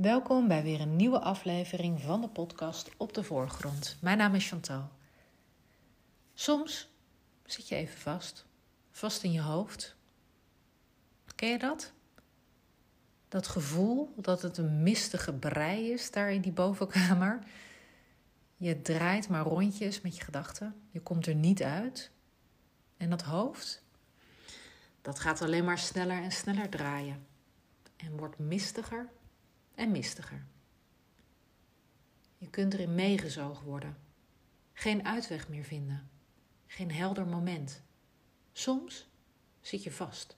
Welkom bij weer een nieuwe aflevering van de podcast Op de Voorgrond. Mijn naam is Chantal. Soms zit je even vast, vast in je hoofd. Ken je dat? Dat gevoel dat het een mistige brei is daar in die bovenkamer. Je draait maar rondjes met je gedachten. Je komt er niet uit. En dat hoofd, dat gaat alleen maar sneller en sneller draaien. En wordt mistiger en mistiger. Je kunt erin meegezogen worden. Geen uitweg meer vinden. Geen helder moment. Soms zit je vast.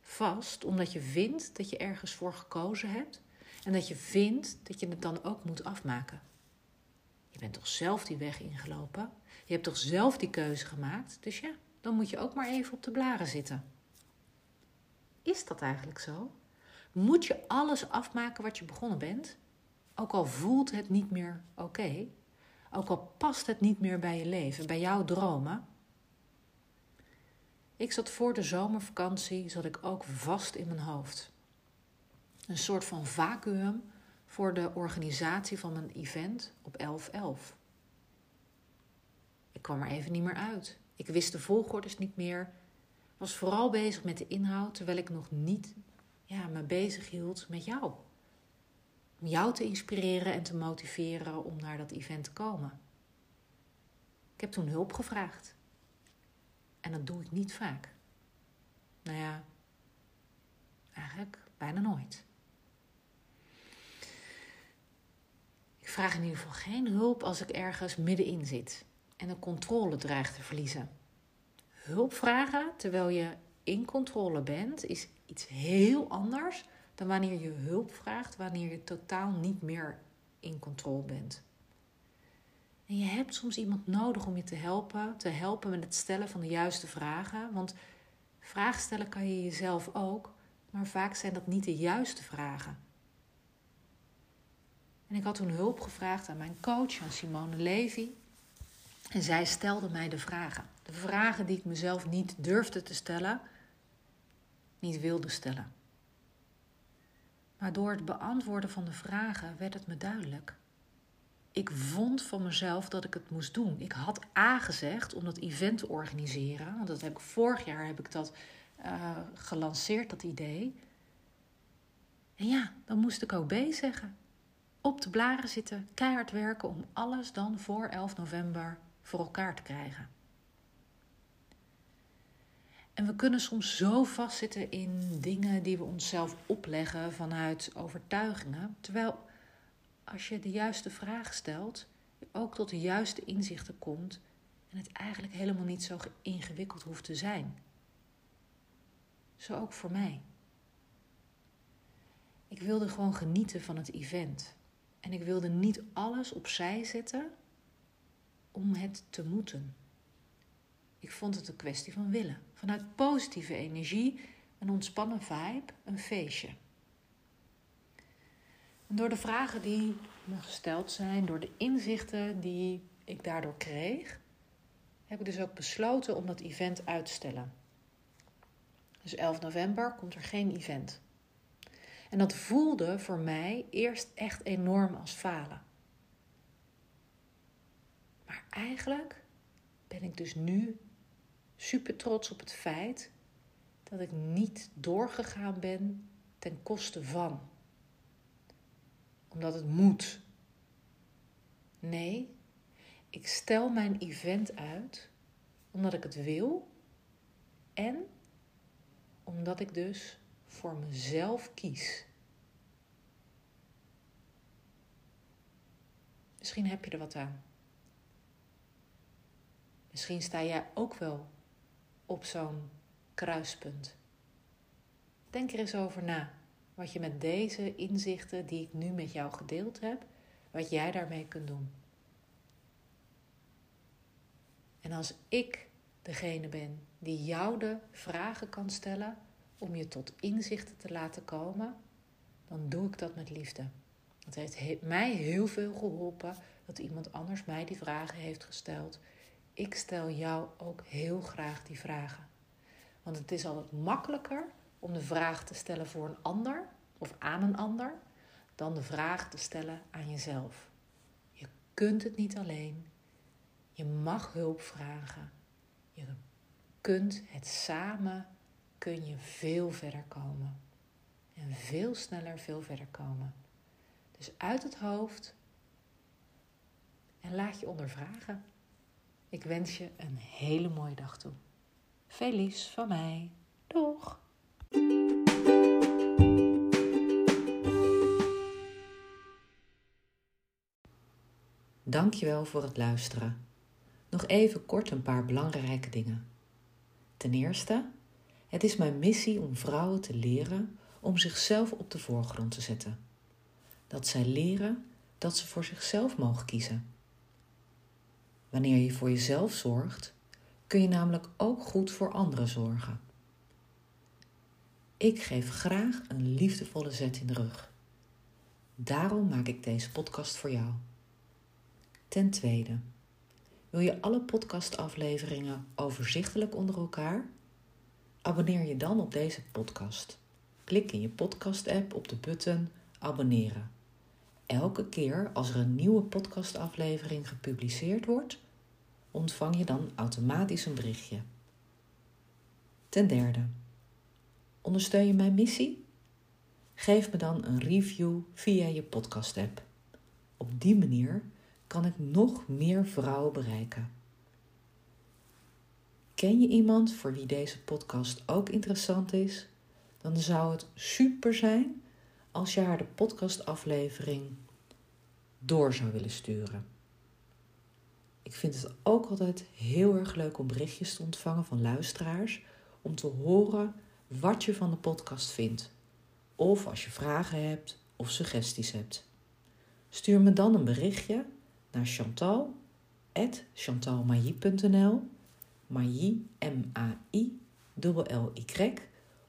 Vast omdat je vindt dat je ergens voor gekozen hebt en dat je vindt dat je het dan ook moet afmaken. Je bent toch zelf die weg ingelopen? Je hebt toch zelf die keuze gemaakt? Dus ja, dan moet je ook maar even op de blaren zitten. Is dat eigenlijk zo? Moet je alles afmaken wat je begonnen bent? Ook al voelt het niet meer oké, ook al past het niet meer bij je leven, bij jouw dromen. Ik zat voor de zomervakantie, zat ik ook vast in mijn hoofd. Een soort van vacuüm voor de organisatie van mijn event op 11-11. Ik kwam er even niet meer uit. Ik wist de volgordes niet meer. Was vooral bezig met de inhoud, terwijl ik nog niet ja, me bezig hield met jou. Om jou te inspireren en te motiveren om naar dat event te komen. Ik heb toen hulp gevraagd. En dat doe ik niet vaak. Nou ja, eigenlijk bijna nooit. Ik vraag in ieder geval geen hulp als ik ergens middenin zit en de controle dreigt te verliezen. Hulp vragen terwijl je in controle bent, is iets heel anders dan wanneer je hulp vraagt, wanneer je totaal niet meer in controle bent. En je hebt soms iemand nodig om je te helpen, te helpen met het stellen van de juiste vragen. Want vragen stellen kan je jezelf ook, maar vaak zijn dat niet de juiste vragen. En ik had toen hulp gevraagd aan mijn coach, aan Simone Levy. En zij stelde mij de vragen. De vragen die ik mezelf niet durfde te stellen, niet wilde stellen. Maar door het beantwoorden van de vragen werd het me duidelijk. Ik vond van mezelf dat ik het moest doen. Ik had A gezegd om dat event te organiseren. Want dat heb ik, vorig jaar heb ik dat uh, gelanceerd, dat idee. En ja, dan moest ik ook B zeggen. Op de blaren zitten, keihard werken om alles dan voor 11 november voor elkaar te krijgen. En we kunnen soms zo vastzitten in dingen die we onszelf opleggen vanuit overtuigingen. Terwijl als je de juiste vraag stelt, je ook tot de juiste inzichten komt en het eigenlijk helemaal niet zo ingewikkeld hoeft te zijn. Zo ook voor mij. Ik wilde gewoon genieten van het event. En ik wilde niet alles opzij zetten om het te moeten. Ik vond het een kwestie van willen. Vanuit positieve energie, een ontspannen vibe, een feestje. En door de vragen die me gesteld zijn, door de inzichten die ik daardoor kreeg, heb ik dus ook besloten om dat event uit te stellen. Dus 11 november komt er geen event. En dat voelde voor mij eerst echt enorm als falen. Maar eigenlijk ben ik dus nu super trots op het feit dat ik niet doorgegaan ben ten koste van. Omdat het moet. Nee, ik stel mijn event uit omdat ik het wil en omdat ik dus voor mezelf kies. Misschien heb je er wat aan. Misschien sta jij ook wel op zo'n kruispunt. Denk er eens over na. Wat je met deze inzichten die ik nu met jou gedeeld heb, wat jij daarmee kunt doen. En als ik degene ben die jou de vragen kan stellen om je tot inzichten te laten komen, dan doe ik dat met liefde. Het heeft mij heel veel geholpen dat iemand anders mij die vragen heeft gesteld ik stel jou ook heel graag die vragen. Want het is altijd makkelijker om de vraag te stellen voor een ander of aan een ander, dan de vraag te stellen aan jezelf. Je kunt het niet alleen. Je mag hulp vragen. Je kunt het samen, kun je veel verder komen. En veel sneller, veel verder komen. Dus uit het hoofd en laat je ondervragen. Ik wens je een hele mooie dag toe. Liefs van mij. Doeg! Dankjewel voor het luisteren. Nog even kort een paar belangrijke dingen. Ten eerste, het is mijn missie om vrouwen te leren om zichzelf op de voorgrond te zetten. Dat zij leren dat ze voor zichzelf mogen kiezen. Wanneer je voor jezelf zorgt, kun je namelijk ook goed voor anderen zorgen. Ik geef graag een liefdevolle zet in de rug. Daarom maak ik deze podcast voor jou. Ten tweede, wil je alle podcastafleveringen overzichtelijk onder elkaar? Abonneer je dan op deze podcast. Klik in je podcast-app op de button abonneren. Elke keer als er een nieuwe podcastaflevering gepubliceerd wordt, ontvang je dan automatisch een berichtje. Ten derde, ondersteun je mijn missie? Geef me dan een review via je podcast-app. Op die manier kan ik nog meer vrouwen bereiken. Ken je iemand voor wie deze podcast ook interessant is? Dan zou het super zijn als je haar de podcastaflevering door zou willen sturen. Ik vind het ook altijd heel erg leuk om berichtjes te ontvangen van luisteraars om te horen wat je van de podcast vindt. Of als je vragen hebt of suggesties hebt. Stuur me dan een berichtje naar Chantal, chantalmailly.nl, Mailly, M-A-I, L-Y,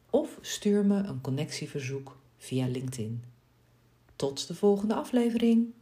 of stuur me een connectieverzoek via LinkedIn. Tot de volgende aflevering!